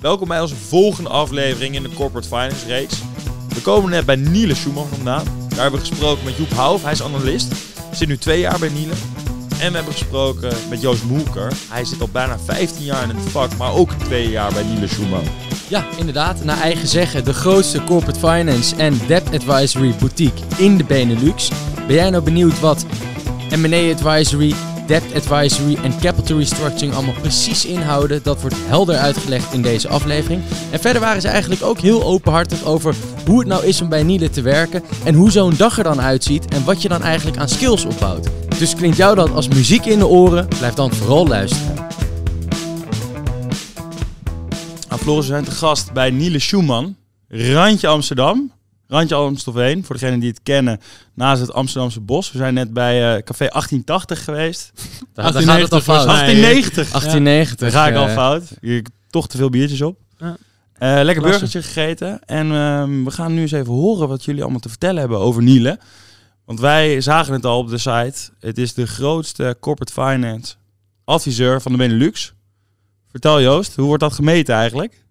Welkom bij onze volgende aflevering in de Corporate Finance reeks. We komen net bij Niele Schumann vandaan. Daar hebben we gesproken met Joep Houw, hij is analist. Zit nu twee jaar bij Niele. En we hebben gesproken met Joost Moelker. Hij zit al bijna 15 jaar in het vak, maar ook twee jaar bij Niele Schumann. Ja, inderdaad. Naar eigen zeggen de grootste corporate finance en debt advisory boutique in de Benelux. Ben jij nou benieuwd wat M&A advisory, debt advisory en capital restructuring allemaal precies inhouden? Dat wordt helder uitgelegd in deze aflevering. En verder waren ze eigenlijk ook heel openhartig over hoe het nou is om bij Niele te werken en hoe zo'n dag er dan uitziet en wat je dan eigenlijk aan skills opbouwt. Dus klinkt jou dat als muziek in de oren? Blijf dan vooral luisteren. Aan Floris, we zijn te gast bij Niele Schumann, Randje Amsterdam. Randje Amstelveen, voor degenen die het kennen, naast het Amsterdamse Bos. We zijn net bij eh, café 1880 geweest. Daar, daar gaat het al fout. 1890. 1890. Daar ga ik al eh, fout. Hier toch te veel biertjes op. Ja. Eh, lekker Klasse. burgertje gegeten. En ehm, we gaan nu eens even horen wat jullie allemaal te vertellen hebben over Niele. Want wij zagen het al op de site. Het is de grootste corporate finance adviseur van de Benelux. Vertel Joost, hoe wordt dat gemeten eigenlijk?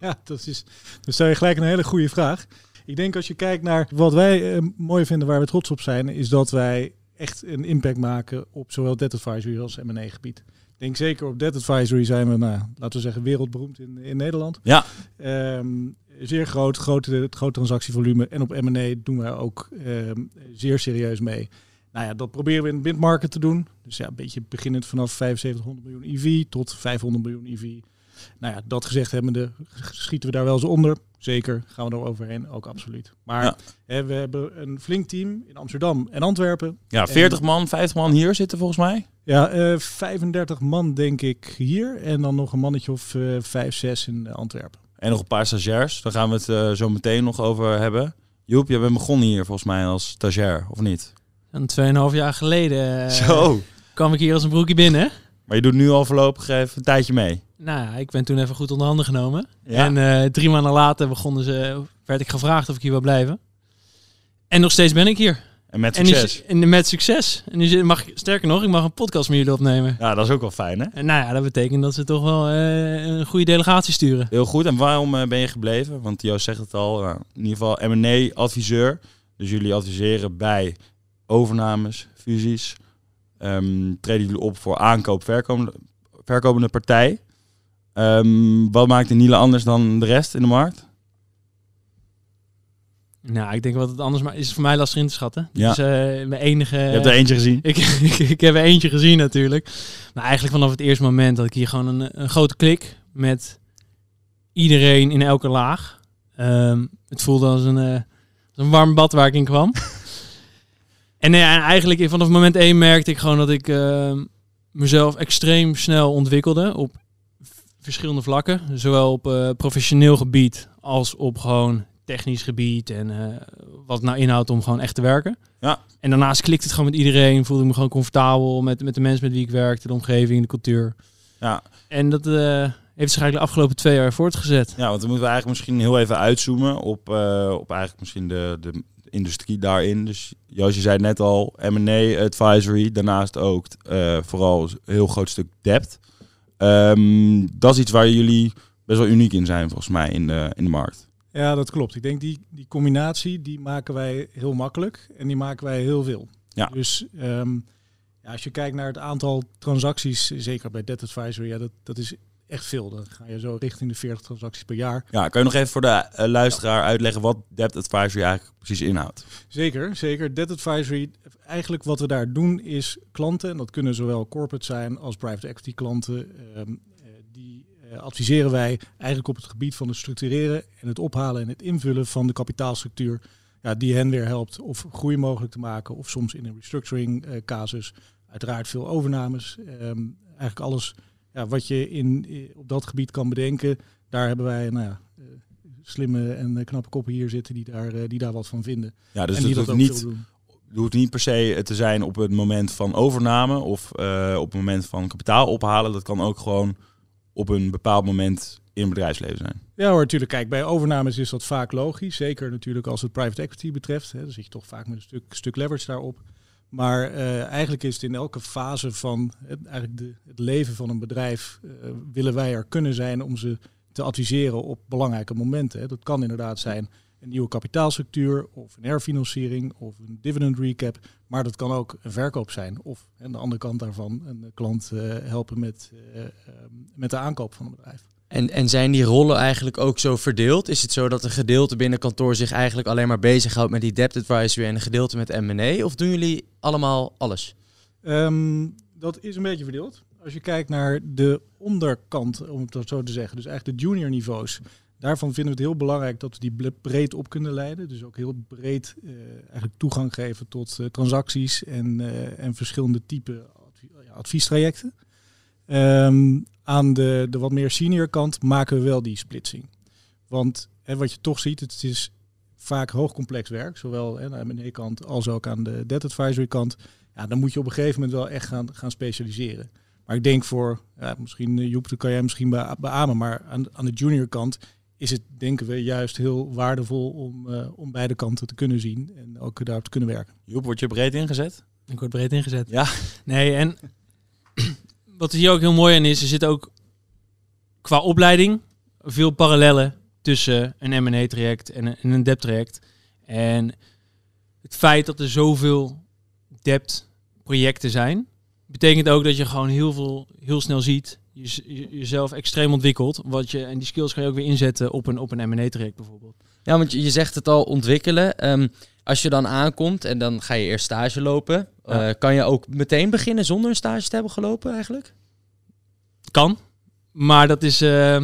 Ja, dat is, dan stel je gelijk een hele goede vraag. Ik denk als je kijkt naar wat wij eh, mooi vinden, waar we trots op zijn, is dat wij echt een impact maken op zowel debt advisory als M&A gebied. Ik denk zeker op debt advisory zijn we, nou, laten we zeggen, wereldberoemd in, in Nederland. Ja. Ehm, zeer groot, groot, het groot transactievolume. En op M&A doen wij ook ehm, zeer serieus mee. Nou ja, dat proberen we in de bindmarket te doen. Dus ja, een beetje beginnend vanaf 7500 miljoen EV tot 500 miljoen EV. Nou ja, dat gezegd hebbende, schieten we daar wel eens onder. Zeker, gaan we er overheen, ook absoluut. Maar Ja. hè, we hebben een flink team in Amsterdam en Antwerpen. Ja, 40 man, 50 man hier zitten volgens mij. Ja, eh 35 man denk ik hier. En dan nog een mannetje of eh 5, 6 in eh, Antwerpen. En nog een paar stagiairs. Daar gaan we het eh, zo meteen nog over hebben. Joep, jij bent begonnen hier volgens mij als stagiair, of niet? Een 2,5 jaar geleden eh, Zo. kwam ik hier als een broekje binnen. Maar je doet nu al voorlopig even een tijdje mee. Nou ja, ik ben toen even goed onder handen genomen. Ja. En eh, drie maanden later begonnen ze, werd ik gevraagd of ik hier wil blijven. En nog steeds ben ik hier. En met En, nu, succes. en met succes. En nu mag ik, sterker nog, ik mag een podcast met jullie opnemen. Ja, dat is ook wel fijn, hè? En nou ja, dat betekent dat ze toch wel eh, een goede delegatie sturen. Heel goed. En waarom eh, ben je gebleven? Want Joost zegt het al. nou, in ieder geval M&A-adviseur. Dus jullie adviseren bij overnames, fusies. Ehm treden jullie op voor aankoop, verkomende, verkomende partij. Ehm, wat maakt de Niele anders dan de rest in de markt? Nou, ik denk wat het anders maar is voor mij lastig in te schatten. Ja. Dus eh, mijn enige... Je hebt er eentje gezien. Ik, ik, ik heb er eentje gezien natuurlijk. Maar eigenlijk vanaf het eerste moment dat ik hier gewoon een, een grote klik met iedereen in elke laag. Ehm, het voelde als een, eh, als een warm bad waar ik in kwam. En nee, en eigenlijk vanaf moment één merkte ik gewoon dat ik ehm, mezelf extreem snel ontwikkelde op verschillende vlakken. Zowel op eh, professioneel gebied als op gewoon technisch gebied en eh, wat het nou inhoudt om gewoon echt te werken. En daarnaast klikt het gewoon met iedereen. Voelde ik me gewoon comfortabel met, met de mensen met wie ik werkte, de omgeving, de cultuur. Ja. En dat eh, heeft zich eigenlijk de afgelopen twee jaar voortgezet. Ja, want dan moeten we eigenlijk misschien heel even uitzoomen op, eh, op eigenlijk misschien de, de industrie daarin. Dus Joost, je zei net al, M&A advisory, daarnaast ook eh, vooral een heel groot stuk debt. Ehm, dat is iets waar jullie best wel uniek in zijn volgens mij in de, in de markt. Ja, dat klopt. Ik denk die, die combinatie, die maken wij heel makkelijk en die maken wij heel veel. Ja. Dus ehm, ja, als je kijkt naar het aantal transacties, zeker bij Debt Advisory, ja, dat, dat is echt veel. Dan ga je zo richting de 40 transacties per jaar. Ja, kan je nog even voor de eh, luisteraar uitleggen wat debt advisory eigenlijk precies inhoudt? Zeker, zeker. Debt Advisory, eigenlijk wat we daar doen is klanten, en dat kunnen zowel corporate zijn als private equity klanten, ehm, eh, die eh, adviseren wij eigenlijk op het gebied van het structureren en het ophalen en het invullen van de kapitaalstructuur, ja, die hen weer helpt of groei mogelijk te maken, of soms in een restructuring casus. Uiteraard veel overnames. ehm, eigenlijk alles ja, wat je in, eh, op dat gebied kan bedenken, daar hebben wij nou ja, eh, slimme en eh, knappe koppen hier zitten die daar, die daar wat van vinden. Ja, dus en het die dat ook niet doen. Het hoeft niet per se te zijn op het moment van overname of op het moment van kapitaal ophalen. Dat kan ook gewoon op een bepaald moment in het bedrijfsleven zijn. Ja hoor, natuurlijk. Kijk, bij overnames is dat vaak logisch. Zeker natuurlijk als het private equity betreft. Hè. Dan zit je toch vaak met een stuk, stuk leverage daarop. Maar eh, eigenlijk is het in elke fase van het, eigenlijk de, het leven van een bedrijf... eh, willen wij er kunnen zijn om ze te adviseren op belangrijke momenten. Hè. Dat kan inderdaad zijn een nieuwe kapitaalstructuur of een herfinanciering of een dividend recap. Maar dat kan ook een verkoop zijn. Of aan de andere kant daarvan een klant uh, helpen met, met de aankoop van een bedrijf. En, en zijn die rollen eigenlijk ook zo verdeeld? Is het zo dat een gedeelte binnen kantoor zich eigenlijk alleen maar bezighoudt met die debt advisory en een gedeelte met M&A? Of doen jullie allemaal alles? Um, dat is een beetje verdeeld. Als je kijkt naar de onderkant, om het zo te zeggen, dus eigenlijk de junior niveaus, daarvan vinden we het heel belangrijk dat we die breed op kunnen leiden. Dus ook heel breed uh, eigenlijk toegang geven tot uh, transacties en, uh, en verschillende type adviestrajecten. Um, aan de, de wat meer senior kant maken we wel die splitsing. Want hè, wat je toch ziet, het is vaak hoogcomplex werk, zowel hè, aan de kant als ook aan de debt advisory kant. Ja, dan moet je op een gegeven moment wel echt gaan, gaan specialiseren. Maar ik denk voor, ja, misschien Joep, dat kan jij misschien beamen, maar aan, aan de junior kant is het, denken we, juist heel waardevol om, uh, om beide kanten te kunnen zien en ook daarop te kunnen werken. Joep, word je breed ingezet? Ik word breed ingezet. Ja. Nee, en wat hier ook heel mooi aan is, er zit ook qua opleiding veel parallellen tussen een M&A traject en een, en een debt traject. En het feit dat er zoveel debt projecten zijn, betekent ook dat je gewoon heel veel heel snel ziet je, jezelf extreem ontwikkelt. Wat je, en die skills kan je ook weer inzetten op een, op een M&A traject bijvoorbeeld. Ja, want je, je zegt het al, ontwikkelen. Ehm, als je dan aankomt en dan ga je eerst stage lopen, eh, kan je ook meteen beginnen zonder een stage te hebben gelopen eigenlijk? Kan, maar dat is... Uh,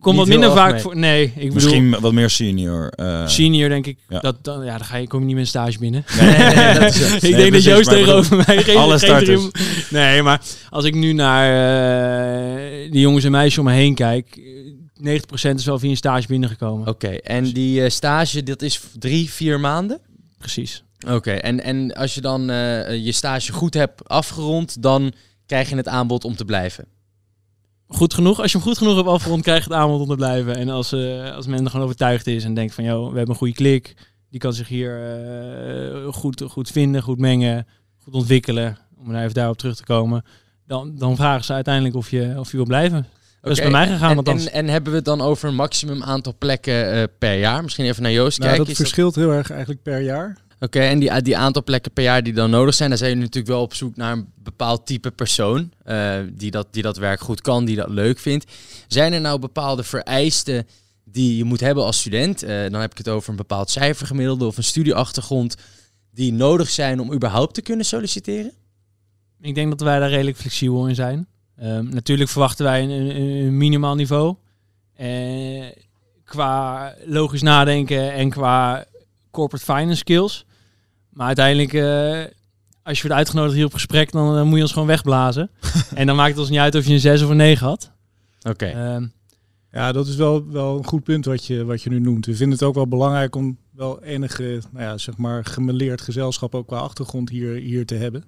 Komt wat minder vaak voor. Nee, ik bedoel. Misschien wat meer senior. Uh, senior, denk ik. Ja. Dat, dan, ja, dan ga je, kom je niet met een stage binnen. Nee, nee, nee dat is, ik denk dat Joost tegenover mij geen, alle geen Nee, maar als ik nu naar uh, die jongens en meisjes om me heen kijk. 90% is wel via een stage binnengekomen. Oké, okay, en dus- die uh, stage, dat is drie, vier maanden? Precies. Oké, en, en als je dan je stage goed hebt afgerond, dan krijg je het aanbod om te blijven? goed genoeg. Als je hem goed genoeg hebt afgerond, krijg je het aanbod om te blijven. En als, uh, als men er gewoon overtuigd is en denkt van, joh, we hebben een goede klik. Die kan zich hier goed, goed vinden, goed mengen, goed ontwikkelen. Om even daarop terug te komen. Dan, dan vragen ze uiteindelijk of je, of je wil blijven. Dat is bij mij gegaan. En, en, en, hebben we het dan over een maximum aantal plekken uh, per jaar? Misschien even naar Joost nou, kijken. Dat verschilt heel erg eigenlijk per jaar. Oké, en die, die aantal plekken per jaar die dan nodig zijn, daar zijn jullie natuurlijk wel op zoek naar een bepaald type persoon uh, die, dat, die dat werk goed kan, die dat leuk vindt. Zijn er nou bepaalde vereisten die je moet hebben als student? Uh, dan heb ik het over een bepaald cijfergemiddelde of een studieachtergrond die nodig zijn om überhaupt te kunnen solliciteren? Ik denk dat wij daar redelijk flexibel in zijn. Um, natuurlijk verwachten wij een, een, een minimaal niveau. Uh, qua logisch nadenken en qua corporate finance skills. Maar uiteindelijk, uh, als je wordt uitgenodigd hier op gesprek, dan uh, moet je ons gewoon wegblazen. en dan maakt het ons niet uit of je een 6 of een 9 had. Oké. Okay. Uh, ja, dat is wel, wel een goed punt wat je, wat je nu noemt. We vinden het ook wel belangrijk om wel enige, nou ja, zeg maar, gemeleerd gezelschap ook qua achtergrond hier, hier te hebben.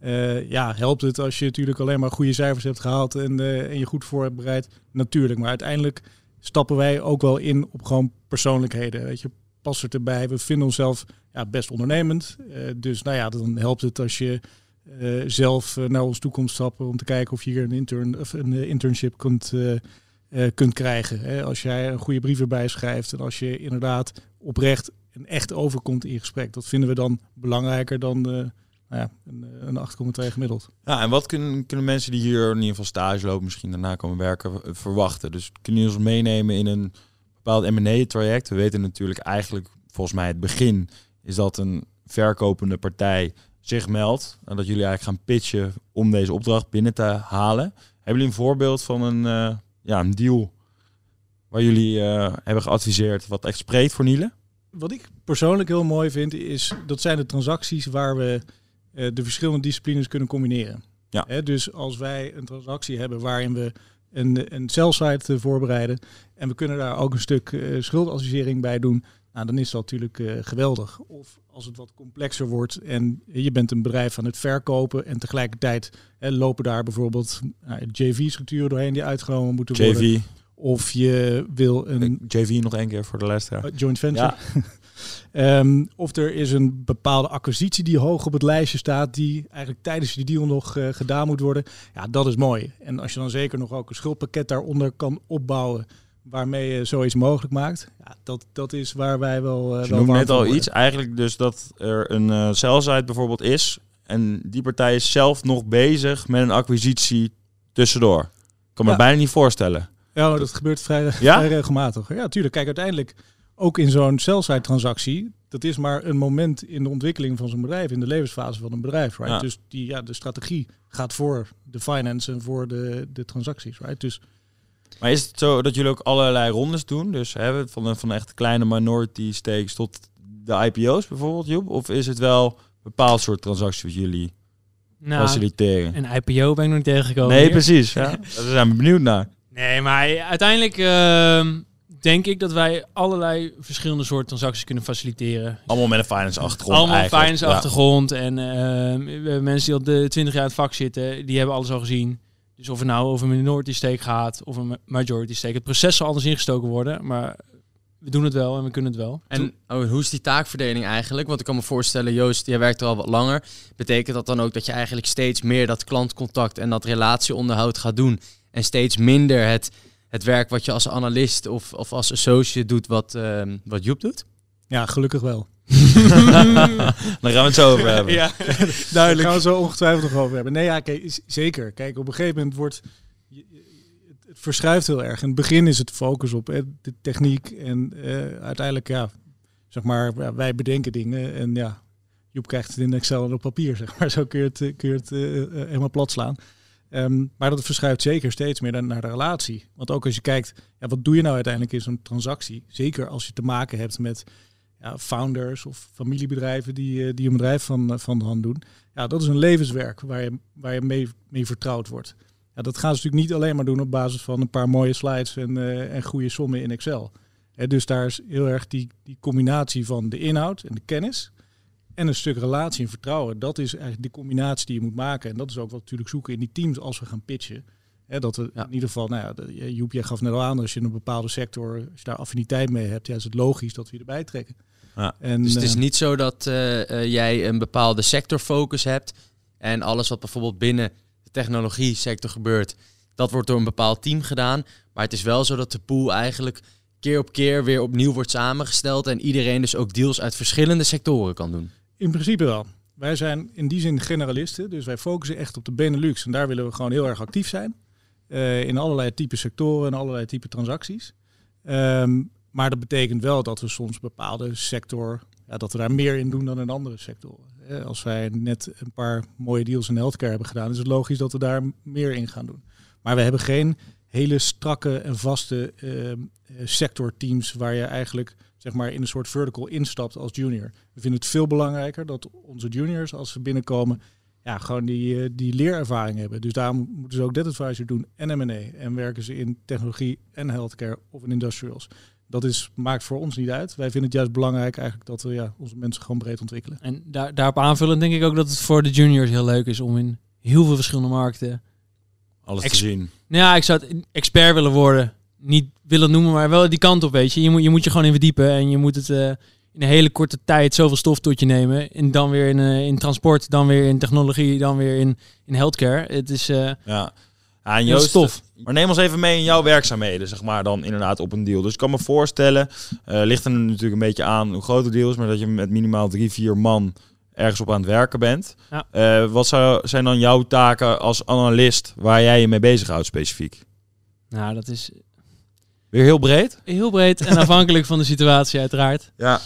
Uh, ja, helpt het als je natuurlijk alleen maar goede cijfers hebt gehaald en, uh, en je goed voor hebt bereid? Natuurlijk, maar uiteindelijk stappen wij ook wel in op gewoon persoonlijkheden. Weet je, past het erbij. We vinden onszelf ja, best ondernemend. Uh, dus nou ja, dan helpt het als je zelf naar ons toe komt stappen om te kijken of je hier een, intern, of een internship kunt, kunt krijgen. Hè. Als jij een goede brief erbij schrijft en als je inderdaad oprecht en echt overkomt in gesprek. Dat vinden we dan belangrijker dan nou ja, een, een 8,2 gemiddeld. Ja, en wat kunnen, kunnen mensen die hier in ieder geval stage lopen, misschien daarna komen werken, verwachten? Dus kunnen jullie ons meenemen in een bepaald M&A-traject. We weten natuurlijk eigenlijk, volgens mij het begin, is dat een verkopende partij zich meldt. En dat jullie eigenlijk gaan pitchen om deze opdracht binnen te halen. Hebben jullie een voorbeeld van een, uh, ja, een deal waar jullie uh, hebben geadviseerd wat echt spreekt voor Nielen? Wat ik persoonlijk heel mooi vind, is dat zijn de transacties waar we uh, de verschillende disciplines kunnen combineren. Ja. Hè, dus als wij een transactie hebben waarin we een, een site voorbereiden. En we kunnen daar ook een stuk uh, schuldadvisering bij doen. Nou, dan is dat natuurlijk uh, geweldig. Of als het wat complexer wordt en je bent een bedrijf aan het verkopen en tegelijkertijd hè, lopen daar bijvoorbeeld uh, JV-structuren doorheen die uitgenomen moeten JV. worden. Of je wil een... JV nog één keer voor de luisteraar. joint venture. Ja. um, of er is een bepaalde acquisitie die hoog op het lijstje staat, die eigenlijk tijdens die deal nog uh, gedaan moet worden. Ja, dat is mooi. En als je dan zeker nog ook een schuldpakket daaronder kan opbouwen, waarmee je zoiets mogelijk maakt. Ja, dat, dat is waar wij wel. Uh, je wel noemt warm net al worden. iets. Eigenlijk dus dat er een uh, bijvoorbeeld is. En die partij is zelf nog bezig met een acquisitie tussendoor. Ik kan me Ja. bijna niet voorstellen. Ja, maar dat gebeurt vrij, Ja? vrij regelmatig. Ja, tuurlijk. Kijk, uiteindelijk ook in zo'n sell-side transactie. Dat is maar een moment in de ontwikkeling van zo'n bedrijf, in de levensfase van een bedrijf. Right? Ja. Dus die, ja, de strategie gaat voor de finance en voor de, de transacties. Right? Dus Maar is het zo dat jullie ook allerlei rondes doen? Dus hebben we van, een- van echt kleine minority stakes tot de IPO's bijvoorbeeld, Joep? Of is het wel een bepaald soort transactie wat jullie Nou, faciliteren? een IPO ben ik nog niet tegengekomen. nee, hier. precies. Ja. Daar zijn we benieuwd naar. Nee, maar uiteindelijk ehm, denk ik dat wij allerlei verschillende soorten transacties kunnen faciliteren. Allemaal met een finance achtergrond Allemaal eigenlijk. finance Ja. achtergrond en ehm, we hebben mensen die al de 20 jaar in het vak zitten, die hebben alles al gezien. Dus of het nou over een minority stake gaat of een ma- majority stake, het proces zal anders ingestoken worden, maar we doen het wel en we kunnen het wel. En oh, hoe is die taakverdeling eigenlijk? Want ik kan me voorstellen, Joost, jij werkt er al wat langer. Betekent dat dan ook dat je eigenlijk steeds meer dat klantcontact en dat relatieonderhoud gaat doen? En steeds minder het, het werk wat je als analist of, of als associate doet, wat, ehm, wat Joep doet? ja, gelukkig wel. Daar gaan we het zo over hebben. ja, Daar gaan we het zo ongetwijfeld nog over hebben. Nee, ja, kijk, zeker. Kijk, op een gegeven moment wordt... Het het verschuift heel erg. In het begin is het focus op hè, de techniek. En eh, uiteindelijk, ja, zeg maar, ja, wij bedenken dingen. En ja, Joep krijgt het in Excel en op papier, zeg maar. Zo kun je het, eh, kun je het eh, eh, helemaal plat slaan. Ehm, maar dat verschuift zeker steeds meer naar de relatie. Want ook als je kijkt, ja, wat doe je nou uiteindelijk in zo'n transactie? Zeker als je te maken hebt met ja, founders of familiebedrijven die, eh, die een bedrijf van, eh, van de hand doen. Ja, dat is een levenswerk waar je, waar je mee, mee vertrouwd wordt. Ja, dat gaan ze natuurlijk niet alleen maar doen op basis van een paar mooie slides en, eh, en goede sommen in Excel. Dus daar is heel erg die, die combinatie van de inhoud en de kennis en een stuk relatie en vertrouwen. Dat is eigenlijk de combinatie die je moet maken. En dat is ook wat we natuurlijk zoeken in die teams als we gaan pitchen. Hè, dat we Ja. in ieder geval, nou ja, Joep, jij gaf net al aan, als je in een bepaalde sector, als je daar affiniteit mee hebt, ja, is het logisch dat we je erbij trekken. Ja. En, Dus het is eh, niet zo dat eh, eh, jij een bepaalde sectorfocus hebt en alles wat bijvoorbeeld binnen de technologie sector gebeurt, dat wordt door een bepaald team gedaan. Maar het is wel zo dat de pool eigenlijk keer op keer weer opnieuw wordt samengesteld en iedereen dus ook deals uit verschillende sectoren kan doen. In principe wel. Wij zijn in die zin generalisten, dus wij focussen echt op de Benelux. En daar willen we gewoon heel erg actief zijn. eh, in allerlei type sectoren en allerlei type transacties. Ehm, maar dat betekent wel dat we soms bepaalde sector, ja, dat we daar meer in doen dan in andere sectoren. Als wij net een paar mooie deals in healthcare hebben gedaan, is het logisch dat we daar meer in gaan doen. Maar we hebben geen hele strakke en vaste ehm, eh, sectorteams waar je eigenlijk zeg maar in een soort vertical instapt als junior. We vinden het veel belangrijker dat onze juniors als ze binnenkomen ja, gewoon die, eh, die leerervaring hebben. Dus daarom moeten ze ook debt advisor doen en M&A. En werken ze in technologie en healthcare of in industrials. Dat is, maakt voor ons niet uit. Wij vinden het juist belangrijk eigenlijk dat we ja, onze mensen gewoon breed ontwikkelen. En daar, daarop aanvullend denk ik ook dat het voor de juniors heel leuk is om in heel veel verschillende markten. Alles te zien. Nou ja, ik zou het expert willen worden. Niet willen noemen, maar wel die kant op, weet je. Je moet je, moet je gewoon in verdiepen en je moet het eh, in een hele korte tijd zoveel stof tot je nemen. En dan weer in, eh, in transport, dan weer in technologie, dan weer in, in healthcare. Het is eh, Ja. ja en Joost, stof. Maar neem ons even mee in jouw werkzaamheden, zeg maar, dan inderdaad op een deal. Dus ik kan me voorstellen, ligt er natuurlijk een beetje aan hoe groot de deal is, maar dat je met minimaal drie, vier man ergens op aan het werken bent. Ja. Eh, wat zou, zijn dan jouw taken als analist waar jij je mee bezighoudt specifiek? Nou, dat is Weer heel breed? heel breed en afhankelijk van de situatie uiteraard. Ja.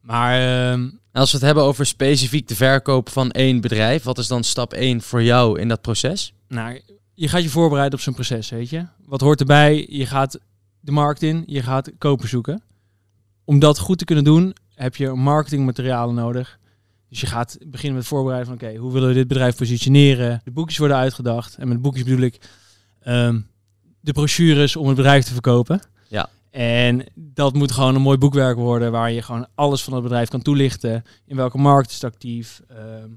Maar ehm, als we het hebben over specifiek de verkoop van één bedrijf, wat is dan stap 1 voor jou in dat proces? nou, je gaat je voorbereiden op zo'n proces, weet je. Wat hoort erbij? Je gaat de markt in, je gaat koper zoeken. Om dat goed te kunnen doen, heb je marketingmaterialen nodig. Dus je gaat beginnen met voorbereiden van, oké, hoe willen we dit bedrijf positioneren? De boekjes worden uitgedacht. En met boekjes bedoel ik ehm, de brochures om het bedrijf te verkopen. Ja. En dat moet gewoon een mooi boekwerk worden, waar je gewoon alles van het bedrijf kan toelichten. In welke markt is het actief? Ehm,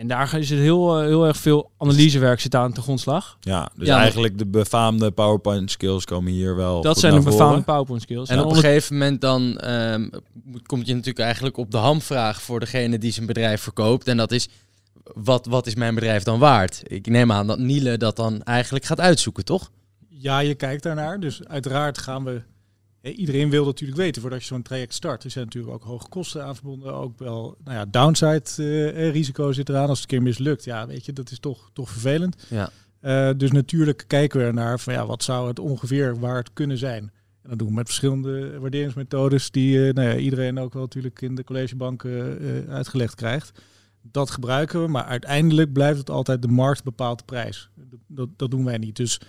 en daar is het heel, eh, heel erg veel analysewerk zit aan ten grondslag. Ja, dus Ja, eigenlijk de befaamde PowerPoint skills komen hier wel Dat goed zijn de voren. befaamde PowerPoint skills. En op een gegeven moment dan ehm, moet- komt je natuurlijk eigenlijk op de hamvraag voor degene die zijn bedrijf verkoopt. En dat is, wat, wat is mijn bedrijf dan waard? Ik neem aan dat Niele dat dan eigenlijk gaat uitzoeken, toch? ja, je kijkt daarnaar. Dus uiteraard gaan we. Iedereen wil natuurlijk weten voordat je zo'n traject start. Er zijn natuurlijk ook hoge kosten aan verbonden. Ook wel, nou ja, downside eh, risico zit eraan als het een keer mislukt. Ja, weet je, dat is toch, toch vervelend. Ja. Eh, dus natuurlijk kijken we ernaar van ja, wat zou het ongeveer waar het kunnen zijn. En dat doen we met verschillende waarderingsmethodes die nou ja, iedereen ook wel natuurlijk in de collegebanken uitgelegd krijgt. Dat gebruiken we, maar uiteindelijk blijft het altijd de markt bepaalt de prijs. Dat, dat, dat doen wij niet. Dus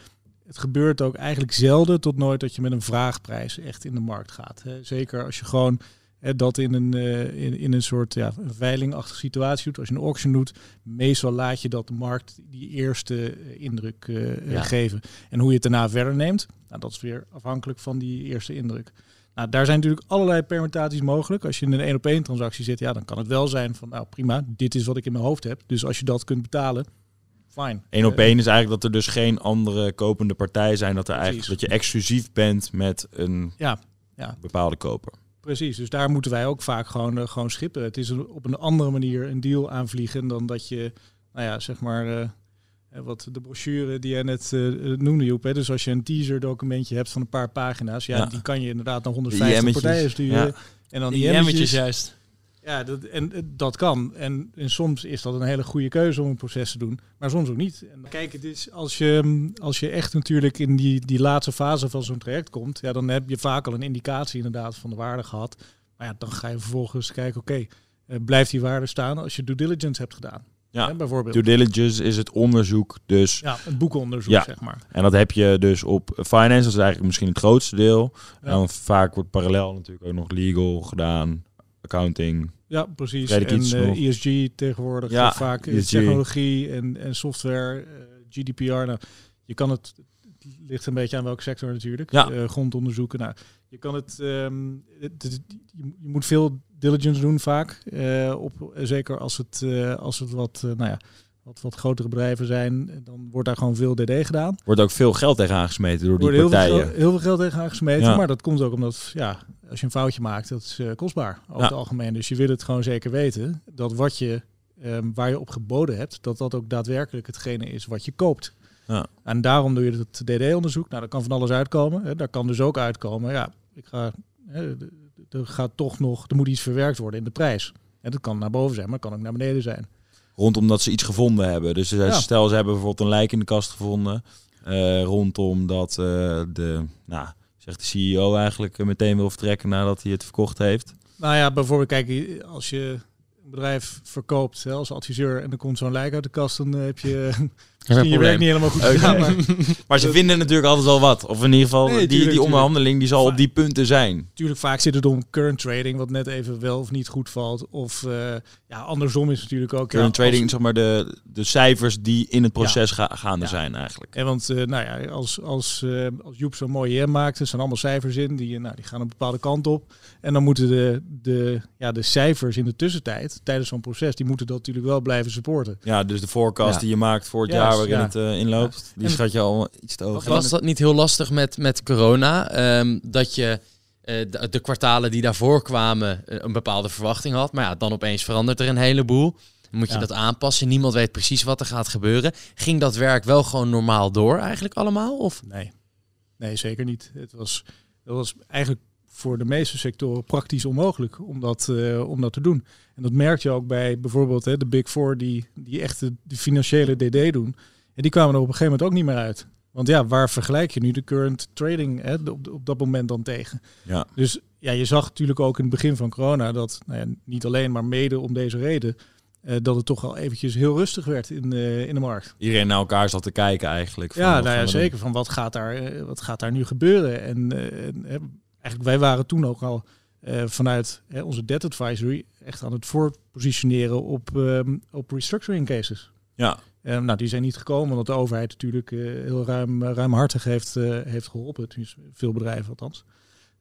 het gebeurt ook eigenlijk zelden tot nooit dat je met een vraagprijs echt in de markt gaat. Hè. Zeker als je gewoon hè, dat in een, eh, in, in een soort ja, veilingachtige situatie doet. Als je een auction doet, meestal laat je dat de markt die eerste eh, indruk eh, Ja. geven. En hoe je het daarna verder neemt, nou, dat is weer afhankelijk van die eerste indruk. Nou, daar zijn natuurlijk allerlei permutaties mogelijk. Als je in een één op één transactie zit, ja, dan kan het wel zijn van, nou prima, dit is wat ik in mijn hoofd heb. Dus als je dat kunt betalen, fijn. Eén op Eh, één is eigenlijk dat er dus geen andere kopende partij zijn. Dat, er Precies. eigenlijk, dat je exclusief bent met een Ja, ja. bepaalde koper. Precies, dus daar moeten wij ook vaak gewoon, eh, gewoon schippen. Het is een- op een andere manier een deal aanvliegen dan dat je, nou ja, zeg maar, eh, eh, wat de brochure die jij net noemde, Joep. Hè? Dus als je een teaser documentje hebt van een paar pagina's, ja, Ja. die kan je inderdaad naar 150 IM'tjes. partijen sturen. Ja. En dan Die jammetjes juist. Ja, dat, en eh, dat kan. En, en soms is dat een hele goede keuze om een proces te doen, maar soms ook niet. En kijk, het is als je, mm, als je echt natuurlijk in die, die laatste fase van zo'n traject komt, ja, dan heb je vaak al een indicatie inderdaad van de waarde gehad. Maar ja, dan ga je vervolgens kijken, oké, eh, blijft die waarde staan als je due diligence hebt gedaan? Ja, Hè, bijvoorbeeld. Due diligence is het onderzoek dus. Ja, een boekenonderzoek, Ja. zeg maar. En dat heb je dus op finance, dat is eigenlijk misschien het grootste deel. Ja. En dan vaak wordt parallel natuurlijk ook nog legal gedaan, accounting. Ja, precies. En eh, nog. ESG tegenwoordig, Ja, eh, vaak eh, ESG. technologie en, en software, eh, GDPR. Nou, je kan het, het ligt een beetje aan welke sector natuurlijk. Ja. Eh, grondonderzoeken. Nou, je kan het, ehm, het- het- je, je moet veel diligence doen vaak. eh, op, zeker als het, eh, als het wat, eh, nou ja, wat, wat grotere bedrijven zijn, dan wordt daar gewoon veel DD gedaan. Wordt ook veel geld tegen aangesmeten door die heel veel, partijen. geld, heel veel geld tegen aangesmeten. Ja. Maar dat komt ook omdat, ja, als je een foutje maakt, dat is eh, kostbaar over Ja. het algemeen. Dus je wil het gewoon zeker weten dat wat je, ehm, waar je op geboden hebt, dat dat ook daadwerkelijk hetgene is wat je koopt. Ja. En daarom doe je het DD-onderzoek. Nou, daar kan van alles uitkomen. Hè. Daar kan dus ook uitkomen, ja, ik ga, hè, er gaat toch nog, er moet iets verwerkt worden in de prijs. En dat kan naar boven zijn, maar kan ook naar beneden zijn. Rondom dat ze iets gevonden hebben. Dus eh, Ja. stel ze hebben bijvoorbeeld een lijk in de kast gevonden. eh, rondom dat eh, de, nou, zegt de CEO eigenlijk meteen wil vertrekken nadat hij het verkocht heeft. Nou ja, bijvoorbeeld, kijk, als je bedrijf verkoopt hè, als adviseur en er komt zo'n lijk uit de kast, dan eh, heb je misschien je werk niet helemaal goed gedaan. Maar Maar ze vinden natuurlijk altijd wel wat. Of in ieder geval, Nee, die, tuurlijk, die tuurlijk. onderhandeling die zal op die punten zijn. natuurlijk, vaak zit het om current trading, wat net even wel of niet goed valt. Of eh, ja, andersom is natuurlijk ook. Current ja, trading, als- zeg maar de, de cijfers die in het proces ga- gaande Ja. zijn eigenlijk. En want, eh, nou ja, als, als, eh, als Joep zo'n mooie maakt, er staan allemaal cijfers in, die, nou, die gaan een bepaalde kant op. En dan moeten de, de, ja, de cijfers in de tussentijd, tijdens zo'n proces, die moeten dat natuurlijk wel blijven supporten. Ja, dus de forecast Ja. die je maakt voor het jaar waarin ja. het eh, inloopt, die En- schat je al iets te hoog. Was dat niet heel lastig met, met corona? Ehm, dat je eh, de, de kwartalen die daarvoor kwamen eh, een bepaalde verwachting had. Maar ja, dan opeens verandert er een heleboel. Moet je Ja. dat aanpassen. Niemand weet precies wat er gaat gebeuren. Ging dat werk wel gewoon normaal door eigenlijk allemaal? Of? Nee, nee zeker niet. Het was, het was eigenlijk voor de meeste sectoren praktisch onmogelijk om dat, eh, om dat te doen. En dat merk je ook bij bijvoorbeeld hè, de Big Four die, die echt de, de financiële DD doen. En die kwamen er op een gegeven moment ook niet meer uit. Want ja, waar vergelijk je nu de current trading hè, op, op dat moment dan tegen? Ja. Dus ja, je zag natuurlijk ook in het begin van corona dat, nou ja, niet alleen, maar mede om deze reden, eh, dat het toch al eventjes heel rustig werd in, eh, in de markt. Iedereen naar elkaar zat te kijken eigenlijk. van Ja, nou ja, zeker. Van wat gaat daar, wat gaat daar nu gebeuren? En, eigenlijk, wij waren toen ook al eh, vanuit hè, onze debt advisory echt aan het voorpositioneren op, ehm, op restructuring cases. Ja, nou, die zijn niet gekomen, omdat de overheid natuurlijk eh, heel ruim, ruimhartig heeft, eh, heeft geholpen. Tenminste, veel bedrijven althans.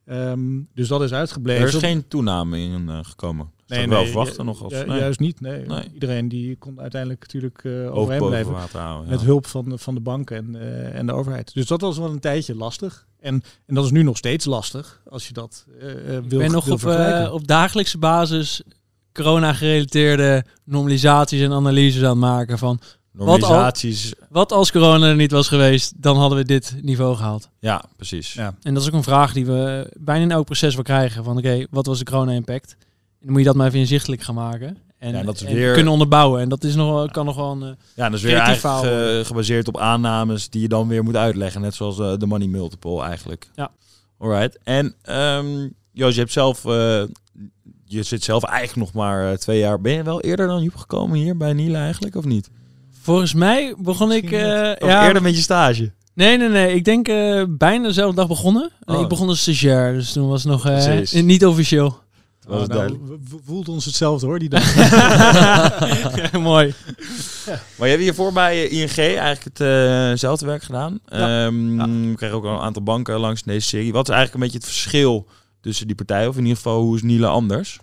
Ehm, dus dat is uitgebleven. er is geen toename in gekomen. Nee, nee, wel verwachten nog. Of, ju- nee. Juist niet. Nee. Nee. Iedereen die kon uiteindelijk natuurlijk uh, overeind blijven. houden. Met hulp van, de- van de banken en, en de overheid. Dus dat was wel een tijdje lastig. En, en dat is nu nog steeds lastig als je dat eh, eh, wil Ik ben nog wil op, eh, op dagelijkse basis corona-gerelateerde normalisaties en analyses aan het maken van Normalisaties. Wat als corona er niet was geweest, dan hadden we dit niveau gehaald. Ja, precies. Ja. En dat is ook een vraag die we bijna in elk proces wel krijgen. Van oké, wat was de corona-impact? En dan moet je dat maar even inzichtelijk gaan maken. En, Ja, en dat is en weer- kunnen onderbouwen. En dat is nog wel, kan nog wel een... eh, Ja, dat is weer eigenlijk gebaseerd op aannames die je dan weer moet uitleggen. Net zoals eh, de money multiple eigenlijk. Ja. Alright. En ehm Joost, je hebt zelf... eh, je zit zelf eigenlijk nog maar twee jaar... Ben je wel eerder dan Joep gekomen hier bij Niele eigenlijk, of niet? Volgens mij begon ik... Misschien ja, eerder met je stage? Nee, nee, nee. Ik denk bijna dezelfde dag begonnen. En Oh. Ik begon als stagiair, dus toen was het nog niet officieel. Oh, nou, voelt ons hetzelfde hoor, die dag. Mooi. Maar je hebt hiervoor bij eh, ING eigenlijk hetzelfde werk gedaan. Ja. Ehm, We krijgen ook al een aantal banken langs in deze serie. Wat is eigenlijk een beetje het verschil tussen die partijen? Of in ieder geval, hoe is Niele anders?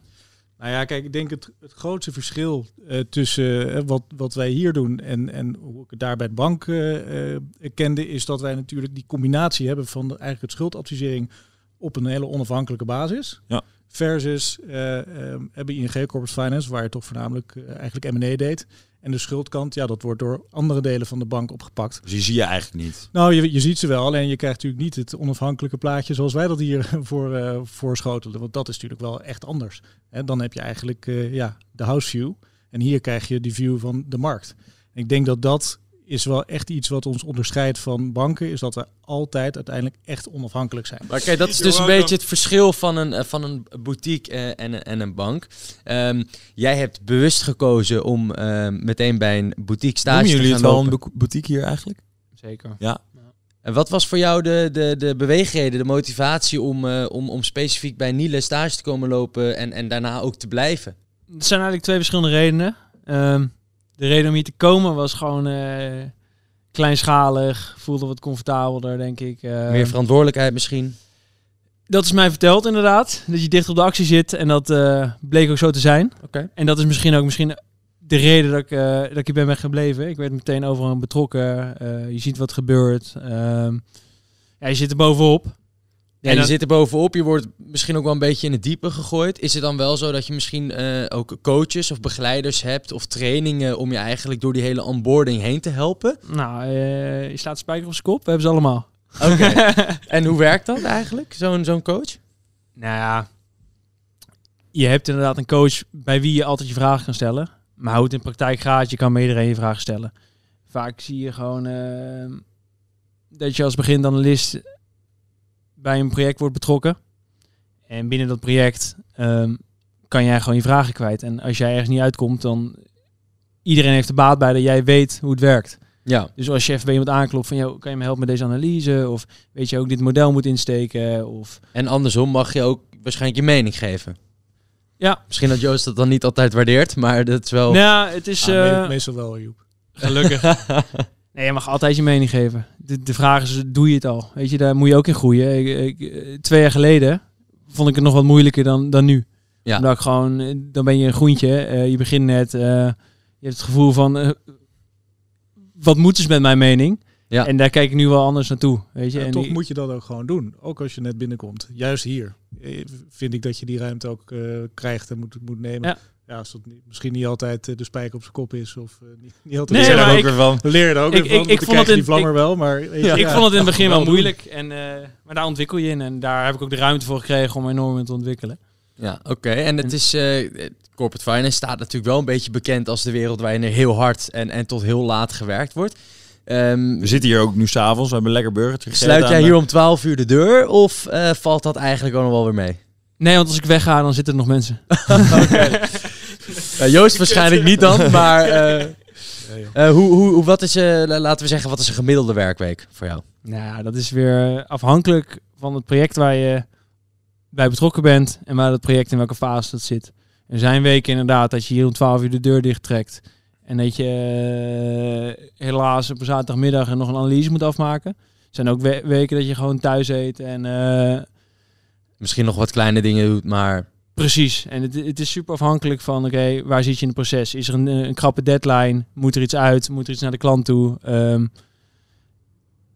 Nou ja, kijk, ik denk het, het grootste verschil eh, tussen eh, wat, wat wij hier doen en, en hoe ik het daar bij de bank eh, eh, kende, is dat wij natuurlijk die combinatie hebben van de, eigenlijk het schuldadvisering op een hele onafhankelijke basis. Ja. Versus eh eh, hebben ING Corporate Finance, waar je toch voornamelijk eh, eigenlijk M&A deed. En de schuldkant, ja, dat wordt door andere delen van de bank opgepakt. Dus die zie je eigenlijk niet. Nou, je, je ziet ze wel, alleen je krijgt natuurlijk niet het onafhankelijke plaatje zoals wij dat hier voor, eh voorschotelen. Want dat is natuurlijk wel echt anders. En dan heb je eigenlijk ja, de house view. En hier krijg je die view van de markt. En ik denk dat dat is wel echt iets wat ons onderscheidt van banken, is dat we altijd uiteindelijk echt onafhankelijk zijn. Kijk, dat is dus een beetje het verschil van een, eh, van een boutique eh, en, een- en een bank. Ehm, jij hebt bewust gekozen om ehm, meteen bij een boutique stage Noemen te jullie gaan het wel lopen. een bo- boutique hier eigenlijk? Zeker. En wat was voor jou de, de, de beweegreden, de motivatie om, eh, om, om specifiek bij Niele stage te komen lopen en, en daarna ook te blijven? Er zijn eigenlijk twee verschillende redenen. Ehm, de reden om hier te komen was gewoon eh, kleinschalig, voelde wat comfortabeler, denk ik. Eh, Meer verantwoordelijkheid misschien? dat is mij verteld inderdaad, dat je dicht op de actie zit en dat eh, bleek ook zo te zijn. Oké. En dat is misschien ook misschien de reden dat ik, dat ik hier ben gebleven. Ik werd meteen overal betrokken. je ziet wat gebeurt. Ehm, ja, je zit er bovenop. Ja, En je zit er bovenop, je wordt misschien ook wel een beetje in het diepe gegooid. Is het dan wel zo dat je misschien eh, ook coaches of begeleiders hebt of trainingen om je eigenlijk door die hele onboarding heen te helpen? Nou, eh, je slaat de spijker op zijn kop. We hebben ze allemaal. Oké. en hoe werkt dat eigenlijk, zo'n zo'n coach? Nou ja, je hebt inderdaad een coach bij wie je altijd je vragen kan stellen. Maar hoe het in praktijk gaat, je kan bij iedereen je vragen stellen. Vaak zie je gewoon eh, dat je als beginanalist bij een project wordt betrokken. En binnen dat project ehm, kan jij gewoon je vragen kwijt. En als jij ergens niet uitkomt, dan iedereen heeft er baat bij dat jij weet hoe het werkt. Ja. Dus als je even bij iemand aanklopt van, joh, kan je me helpen met deze analyse? Of weet je ook dit model moet insteken? Of En andersom mag je ook waarschijnlijk je mening geven. ja, Misschien dat Joost dat dan niet altijd waardeert, maar dat is wel... Nou, het is Ah, eh, meestal wel, Joep. gelukkig. nee, je mag altijd je mening geven. De, de vraag is, doe je het al? Weet je, daar moet je ook in groeien. Ik, ik, eh, twee jaar geleden vond ik het nog wat moeilijker dan, dan nu. Ja. Omdat ik gewoon, eh, dan ben je een groentje. eh, je begint net. eh, je hebt het gevoel van, wat moeten ze met mijn mening? Ja. En daar kijk ik nu wel anders naartoe. Weet je? Ja, en toch die- moet je dat ook gewoon doen. Ook als je net binnenkomt. Juist hier vind ik dat je die ruimte ook eh, krijgt en moet, moet nemen. Ja. Ja. als dat niet, misschien niet altijd eh, de spijker op zijn kop is. Of eh, niet, niet altijd Nee, zelf ook ik- weer van. We leren ook Ik- weer van, ik- vond het in- die vlammer ik- wel, maar... je, ik ja. vond het in het begin wel moeilijk. En, eh, maar daar ontwikkel je in. En daar heb ik ook de ruimte voor gekregen om enorm in te ontwikkelen. Ja, oké. En het is... eh, corporate finance staat natuurlijk wel een beetje bekend als de wereld waarin er heel hard en, en tot heel laat gewerkt wordt. Ehm, We zitten hier ook nu s'avonds, we hebben lekker burgertje gegeten. sluit jij hier om 12 uur de deur of eh, valt dat eigenlijk ook nog wel weer mee? Nee, want als ik wegga, dan zitten er nog mensen. Ja, Joost waarschijnlijk niet dan, maar eh, eh, hoe, hoe, hoe- wat is, eh, laten we zeggen, wat is een gemiddelde werkweek voor jou? Nou, ja, dat is weer afhankelijk van het project waar je bij betrokken bent en waar het project in welke fase dat zit. Er zijn weken inderdaad dat je hier om 12 uur de deur dicht trekt en dat je helaas op een zaterdagmiddag nog een analyse moet afmaken. Er zijn ook we- weken dat je gewoon thuis eet en eh, Misschien nog wat kleine dingen doet, maar Precies. En het, het is super afhankelijk van, oké, waar zit je in het proces? Is er een, eh, een krappe deadline? Moet er iets uit? Moet er iets naar de klant toe? Ehm,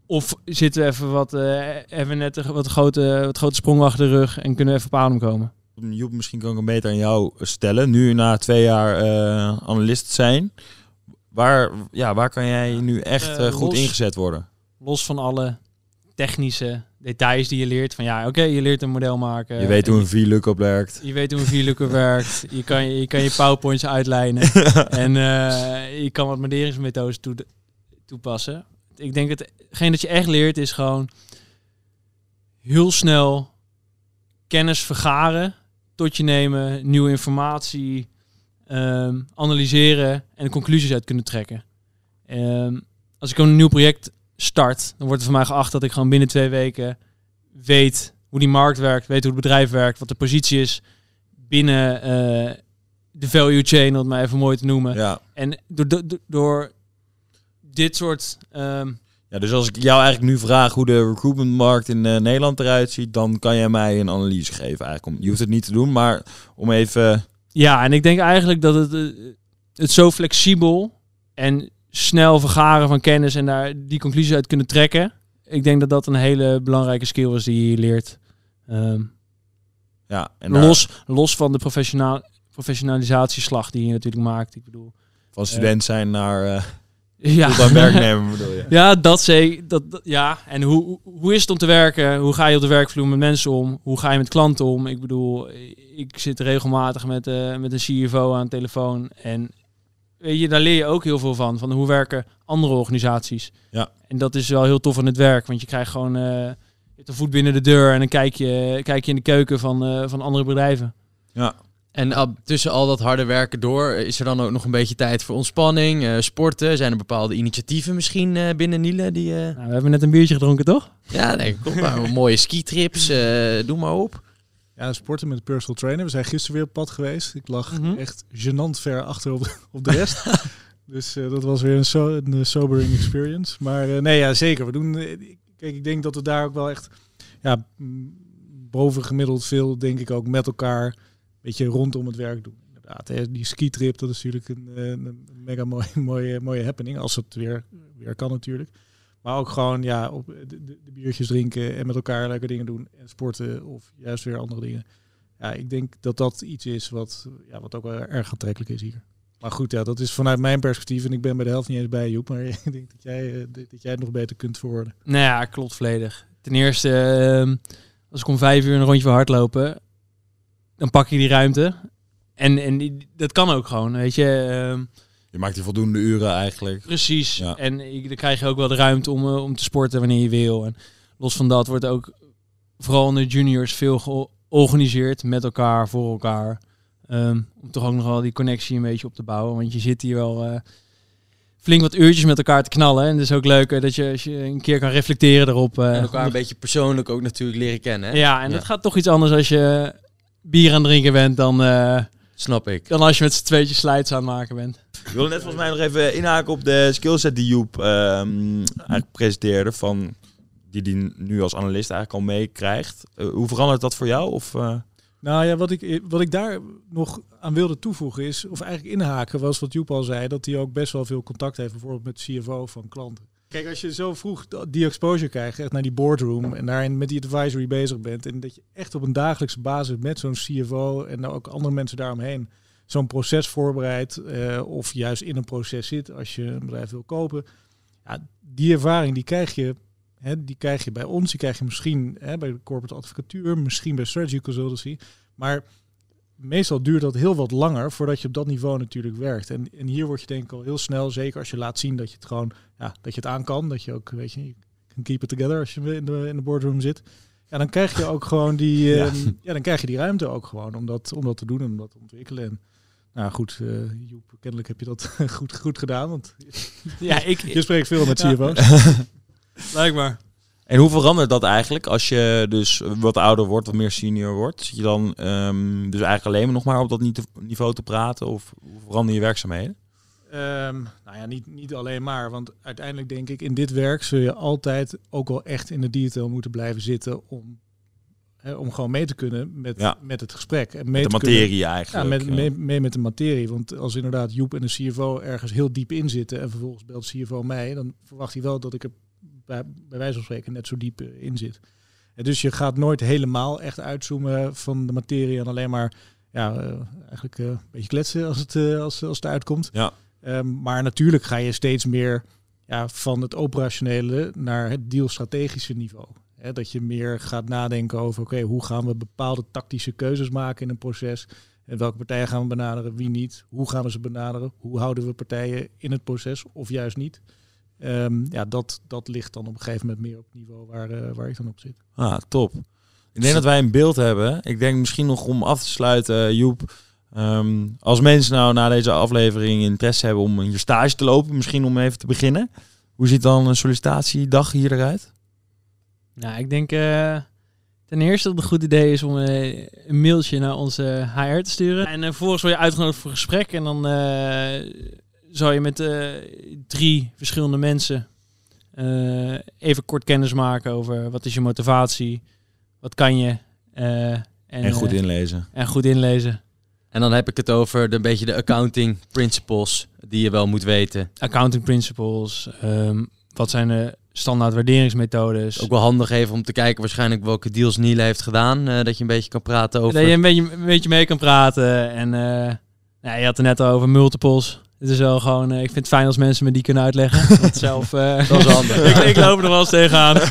of zitten we even wat, hebben we net een wat grote, wat grote sprong achter de rug en kunnen we even op adem komen? Joep, misschien kan ik hem beter aan jou stellen. Nu na twee jaar eh, analist zijn. waar, ja, waar kan jij nu echt goed los. ingezet worden? Los van alle technische details die je leert. Van ja, oké, je leert een model maken. je weet hoe een VLOOKUP werkt. Je weet hoe een VLOOKUP werkt. Je kan je, kan je PowerPoints uitlijnen. en eh, je kan wat moderingsmethodes toe, toepassen. Ik denk dat hetgeen dat je echt leert is gewoon heel snel kennis vergaren, tot je nemen, nieuwe informatie ehm, analyseren en conclusies uit kunnen trekken. Ehm, als ik een nieuw project start, dan wordt er van mij geacht dat ik gewoon binnen twee weken weet hoe die markt werkt, weet hoe het bedrijf werkt, wat de positie is binnen eh, de value chain, om het maar even mooi te noemen. Ja. En door, door, door dit soort ehm, ja, dus als ik jou eigenlijk nu vraag hoe de recruitmentmarkt in eh, Nederland eruit ziet, dan kan jij mij een analyse geven eigenlijk. Om, je hoeft het niet te doen, maar om even... Ja, en ik denk eigenlijk dat het, eh, het zo flexibel en snel vergaren van kennis en daar die conclusies uit kunnen trekken. Ik denk dat dat een hele belangrijke skill is die je leert. Ehm, Ja, en daar- los, los van de professional, professionalisatieslag die je natuurlijk maakt. Ik bedoel, van student zijn naar eh ja. werknemer bedoel je. Ja, dat zeker. Dat, dat- ja, en hoe, hoe- is het om te werken? Hoe ga je op de werkvloer met mensen om? Hoe ga je met klanten om? Ik bedoel, ik zit regelmatig met, eh, met een CFO aan de telefoon. En weet je, daar leer je ook heel veel van. Van hoe werken andere organisaties. Ja. En dat is wel heel tof aan het werk. Want je krijgt gewoon eh, je hebt een voet binnen de deur. En dan kijk je, kijk je in de keuken van, eh, van andere bedrijven. Ja, En al- tussen al dat harde werken door, eh, is er dan ook nog een beetje tijd voor ontspanning, eh, sporten? Zijn er bepaalde initiatieven misschien eh, binnen Niele? Die, eh, Nou, we hebben net een biertje gedronken, toch? Ja, nee, kom maar. mooie skitrips, eh doe maar op. Ja, sporten met de personal trainer. We zijn gisteren weer op pad geweest. Ik lag Mhm. echt gênant ver achter op de, op de rest. dus eh, dat was weer een, so een eh, sobering experience. Maar eh, nee, ja, zeker. We doen, kijk, ik denk dat we daar ook wel echt ja, mm, bovengemiddeld veel, denk ik, ook met elkaar een beetje rondom het werk doen. Inderdaad, hè. die skitrip, dat is natuurlijk een, een mega mooie, mooie, mooie happening. Als het weer, weer kan natuurlijk. Maar ook gewoon ja, op de, de, de biertjes drinken en met elkaar leuke dingen doen. En sporten of juist weer andere dingen. Ja, ik denk dat dat iets is wat, ja, wat ook wel erg aantrekkelijk is hier. Maar goed, ja, dat is vanuit mijn perspectief. En ik ben bij de helft niet eens bij Joep. Maar ik denk dat jij, eh, dat jij het nog beter kunt verwoorden. Nou ja, klopt volledig. Ten eerste, ehm, als ik om vijf uur een rondje wil hardlopen, dan pak je die ruimte. En, en dat kan ook gewoon, weet je. ehm, je maakt die voldoende uren eigenlijk. precies. Ja. En ik, dan krijg je ook wel de ruimte om, eh, om te sporten wanneer je wil. En los van dat wordt ook vooral in de juniors veel georganiseerd met elkaar, voor elkaar. Ehm, om toch ook nog wel die connectie een beetje op te bouwen. Want je zit hier wel eh, flink wat uurtjes met elkaar te knallen. En het is ook leuk eh, dat je, als je een keer kan reflecteren erop. eh, En elkaar een beetje persoonlijk ook natuurlijk leren kennen. Hè? Ja, en Ja. dat gaat toch iets anders als je bier aan het drinken bent dan, eh, Snap ik. dan als je met z'n tweetjes slides aan het maken bent. Ik wil net volgens mij nog even inhaken op de skillset die Joep ehm, eigenlijk presenteerde. Van die die nu als analist eigenlijk al meekrijgt. Eh, hoe verandert dat voor jou? Of, eh, Nou ja, wat ik, wat ik daar nog aan wilde toevoegen is, of eigenlijk inhaken, was wat Joep al zei, dat hij ook best wel veel contact heeft, bijvoorbeeld met CFO van klanten. Kijk, als je zo vroeg die exposure krijgt, echt naar die boardroom en daarin met die advisory bezig bent, en dat je echt op een dagelijkse basis met zo'n CFO en ook andere mensen daaromheen zo'n proces voorbereidt, eh, of juist in een proces zit als je een bedrijf wil kopen. Ja, die ervaring die krijg je Hè, die krijg je bij ons, die krijg je misschien hè, bij de corporate advocatuur, misschien bij strategy consultancy. Maar meestal duurt dat heel wat langer voordat je op dat niveau natuurlijk werkt. En, en hier word je denk ik al heel snel, zeker als je laat zien dat je het gewoon, ja, dat je het aan kan. Dat je ook, weet je, can keep it together als je in de, in de boardroom zit. Ja, dan krijg je ook gewoon die, Ja. ja. ja, dan krijg je die ruimte ook gewoon om dat, om dat te doen en om dat te ontwikkelen. En, nou goed, eh Joep, kennelijk heb je dat goed, goed gedaan, want Ja, ik... je spreekt veel met Ja. CFO's. Blijkbaar. En hoe verandert dat eigenlijk als je dus wat ouder wordt, wat meer senior wordt? Zit je dan ehm, dus eigenlijk alleen maar nog maar op dat ni- niveau te praten? Of hoe veranderen je werkzaamheden? Ehm, nou ja, niet, niet alleen maar. Want uiteindelijk denk ik, in dit werk zul je altijd ook wel echt in de detail moeten blijven zitten om, om gewoon mee te kunnen met, Ja. met het gesprek. En mee Met de te kunnen- materie ja, eigenlijk. met, ja. mee, mee met de materie. Want als inderdaad Joep en de CFO ergens heel diep in zitten en vervolgens belt CFO mij, dan verwacht hij wel dat ik er bij, bij wijze van spreken net zo diep eh, in zit. En dus je gaat nooit helemaal echt uitzoomen van de materie en alleen maar ja, eh, eigenlijk eh, een beetje kletsen als het, als, als het uitkomt. Ja. Ehm, maar natuurlijk ga je steeds meer ja, van het operationele naar het dealstrategische niveau. Dat je meer gaat nadenken over, oké, hoe gaan we bepaalde tactische keuzes maken in een proces? En welke partijen gaan we benaderen, wie niet? Hoe gaan we ze benaderen? Hoe houden we partijen in het proces of juist niet? Ehm, ja, dat, dat ligt dan op een gegeven moment meer op het niveau waar, eh, waar ik dan op zit. Ah, top. Ik denk dat wij een beeld hebben. Ik denk misschien nog om af te sluiten, Joep. ehm, als mensen nou na deze aflevering interesse hebben om hier stage te lopen, misschien om even te beginnen. Hoe ziet dan een sollicitatiedag hier eruit? Nou, ik denk eh, ten eerste dat het een goed idee is om eh, een mailtje naar onze HR te sturen. En uh, vervolgens word je uitgenodigd voor een gesprek. En dan eh, zou je met eh, drie verschillende mensen eh, even kort kennis maken over wat is je motivatie, wat kan je. eh, en, En goed inlezen. en goed inlezen. En dan heb ik het over de, een beetje de accounting principles die je wel moet weten. Accounting principles, ehm, wat zijn de standaard waarderingsmethodes. Ook wel handig even om te kijken waarschijnlijk welke deals Niel heeft gedaan. eh, dat je een beetje kan praten over... Dat je een beetje, een beetje mee kan praten. En eh, ja, je had het net al over multiples. Het is wel gewoon, eh, ik vind het fijn als mensen me die kunnen uitleggen. Want zelf, eh, Dat is handig. ik, ik loop er wel eens tegenaan.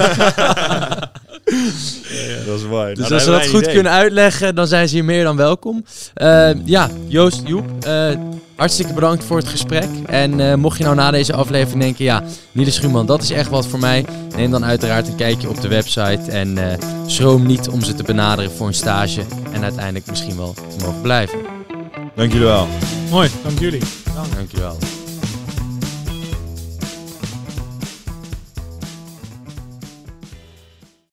dat is waar. Dus als ze dat goed kunnen uitleggen, dan zijn ze hier meer dan welkom. Eh, ja, Joost, Joep, hartstikke bedankt voor het gesprek. En mocht je nou na deze aflevering denken, ja, Niels Schuurman, dat is echt wat voor mij. Neem dan uiteraard een kijkje op de website en schroom niet om ze te benaderen voor een stage. En uiteindelijk misschien wel te mogen blijven. Dank jullie wel. Mooi. Dank jullie. Dankjewel.